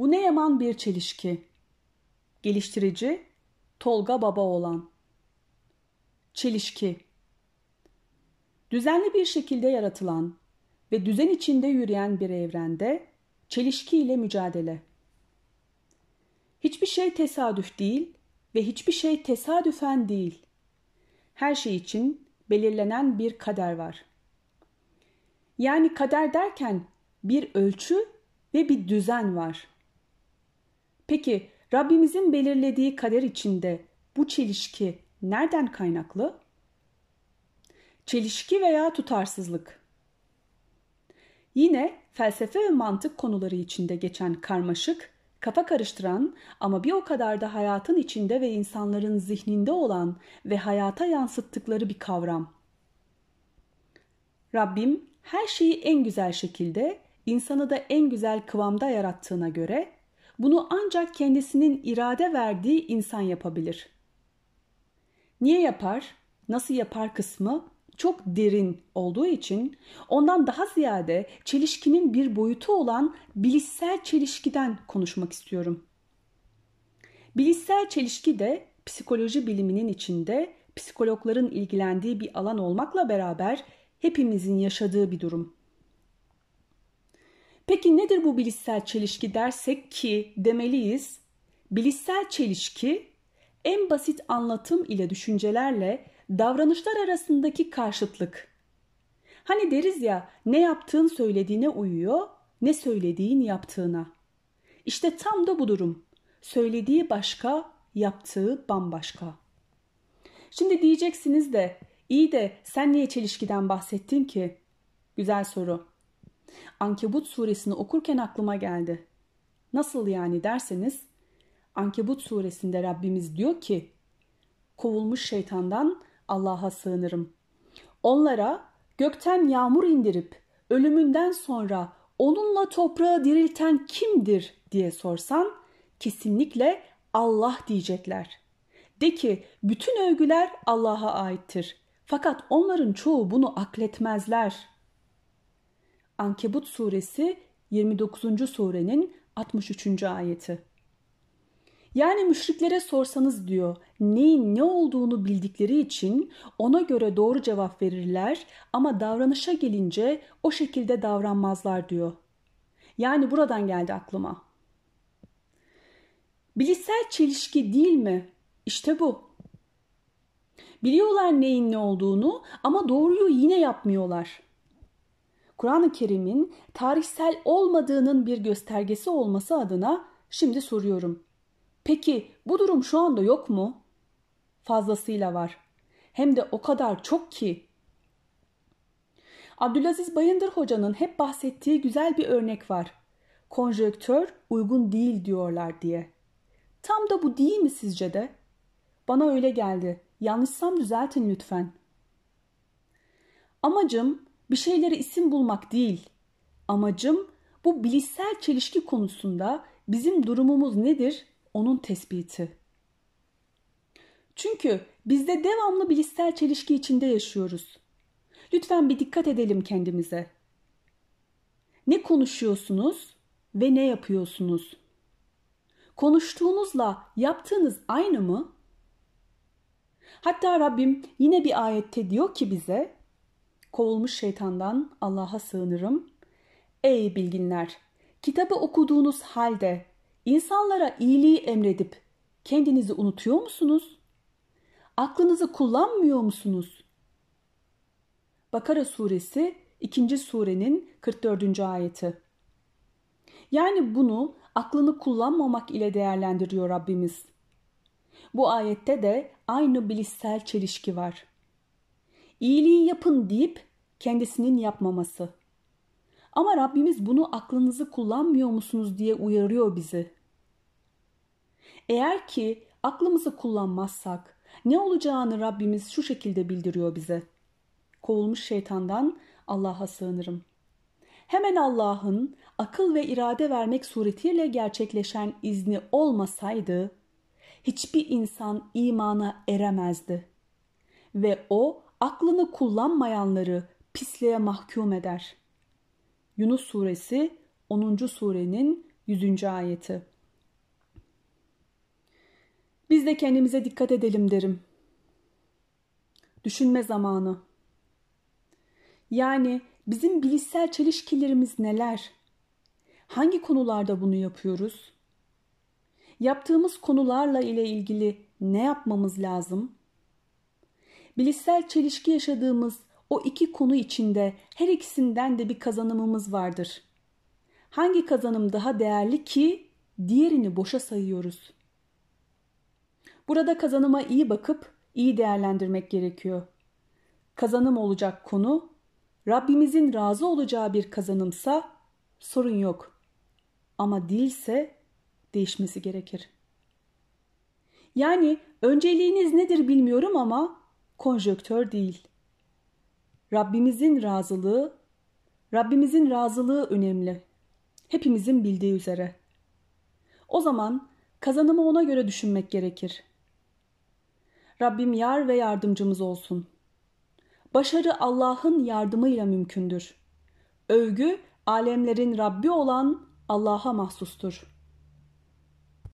Bu ne yaman bir çelişki. Geliştirici Tolga Baba olan. Çelişki Düzenli bir şekilde yaratılan ve düzen içinde yürüyen bir evrende çelişki ile mücadele. Hiçbir şey tesadüf değil ve hiçbir şey tesadüfen değil. Her şey için belirlenen bir kader var. Yani kader derken bir ölçü ve bir düzen var. Peki Rabbimizin belirlediği kader içinde bu çelişki nereden kaynaklı? Çelişki veya tutarsızlık. Yine felsefe ve mantık konuları içinde geçen karmaşık, kafa karıştıran ama bir o kadar da hayatın içinde ve insanların zihninde olan ve hayata yansıttıkları bir kavram. Rabbim her şeyi en güzel şekilde, insanı da en güzel kıvamda yarattığına göre bunu ancak kendisinin irade verdiği insan yapabilir. Niye yapar, nasıl yapar kısmı çok derin olduğu için ondan daha ziyade çelişkinin bir boyutu olan bilişsel çelişkiden konuşmak istiyorum. Bilişsel çelişki de psikoloji biliminin içinde psikologların ilgilendiği bir alan olmakla beraber hepimizin yaşadığı bir durum. Peki nedir bu bilişsel çelişki dersek ki demeliyiz. Bilişsel çelişki en basit anlatım ile düşüncelerle davranışlar arasındaki karşıtlık. Hani deriz ya ne yaptığın söylediğine uyuyor, ne söylediğin yaptığına. İşte tam da bu durum. Söylediği başka, yaptığı bambaşka. Şimdi diyeceksiniz de iyi de sen niye çelişkiden bahsettin ki? Güzel soru. Ankebut suresini okurken aklıma geldi. Nasıl yani derseniz Ankebut suresinde Rabbimiz diyor ki kovulmuş şeytandan Allah'a sığınırım. Onlara gökten yağmur indirip ölümünden sonra onunla toprağı dirilten kimdir diye sorsan kesinlikle Allah diyecekler. De ki bütün övgüler Allah'a aittir. Fakat onların çoğu bunu akletmezler. Ankebut suresi 29. surenin 63. ayeti. Yani müşriklere sorsanız diyor neyin ne olduğunu bildikleri için ona göre doğru cevap verirler ama davranışa gelince o şekilde davranmazlar diyor. Yani buradan geldi aklıma. Bilişsel çelişki değil mi? İşte bu. Biliyorlar neyin ne olduğunu ama doğruyu yine yapmıyorlar. Kur'an-ı Kerim'in tarihsel olmadığının bir göstergesi olması adına şimdi soruyorum. Peki bu durum şu anda yok mu? Fazlasıyla var. Hem de o kadar çok ki. Abdülaziz Bayındır Hoca'nın hep bahsettiği güzel bir örnek var. Konjöktör uygun değil diyorlar diye. Tam da bu değil mi sizce de? Bana öyle geldi. Yanlışsam düzeltin lütfen. Amacım bir şeylere isim bulmak değil. Amacım bu bilişsel çelişki konusunda bizim durumumuz nedir onun tespiti. Çünkü bizde devamlı bilişsel çelişki içinde yaşıyoruz. Lütfen bir dikkat edelim kendimize. Ne konuşuyorsunuz ve ne yapıyorsunuz? Konuştuğunuzla yaptığınız aynı mı? Hatta Rabbim yine bir ayette diyor ki bize kovulmuş şeytandan Allah'a sığınırım. Ey bilginler! Kitabı okuduğunuz halde insanlara iyiliği emredip kendinizi unutuyor musunuz? Aklınızı kullanmıyor musunuz? Bakara suresi 2. surenin 44. ayeti. Yani bunu aklını kullanmamak ile değerlendiriyor Rabbimiz. Bu ayette de aynı bilişsel çelişki var. İyiliği yapın deyip kendisinin yapmaması. Ama Rabbimiz bunu aklınızı kullanmıyor musunuz diye uyarıyor bizi. Eğer ki aklımızı kullanmazsak ne olacağını Rabbimiz şu şekilde bildiriyor bize. Kovulmuş şeytandan Allah'a sığınırım. Hemen Allah'ın akıl ve irade vermek suretiyle gerçekleşen izni olmasaydı hiçbir insan imana eremezdi. Ve o aklını kullanmayanları pisliğe mahkum eder. Yunus suresi 10. surenin 100. ayeti. Biz de kendimize dikkat edelim derim. Düşünme zamanı. Yani bizim bilişsel çelişkilerimiz neler? Hangi konularda bunu yapıyoruz? Yaptığımız konularla ile ilgili ne yapmamız lazım? Bilişsel çelişki yaşadığımız o iki konu içinde her ikisinden de bir kazanımımız vardır. Hangi kazanım daha değerli ki diğerini boşa sayıyoruz? Burada kazanıma iyi bakıp iyi değerlendirmek gerekiyor. Kazanım olacak konu Rabbimizin razı olacağı bir kazanımsa sorun yok. Ama değilse değişmesi gerekir. Yani önceliğiniz nedir bilmiyorum ama konjöktör değil. Rabbimizin razılığı, Rabbimizin razılığı önemli. Hepimizin bildiği üzere. O zaman kazanımı ona göre düşünmek gerekir. Rabbim yar ve yardımcımız olsun. Başarı Allah'ın yardımıyla mümkündür. Övgü alemlerin Rabbi olan Allah'a mahsustur.''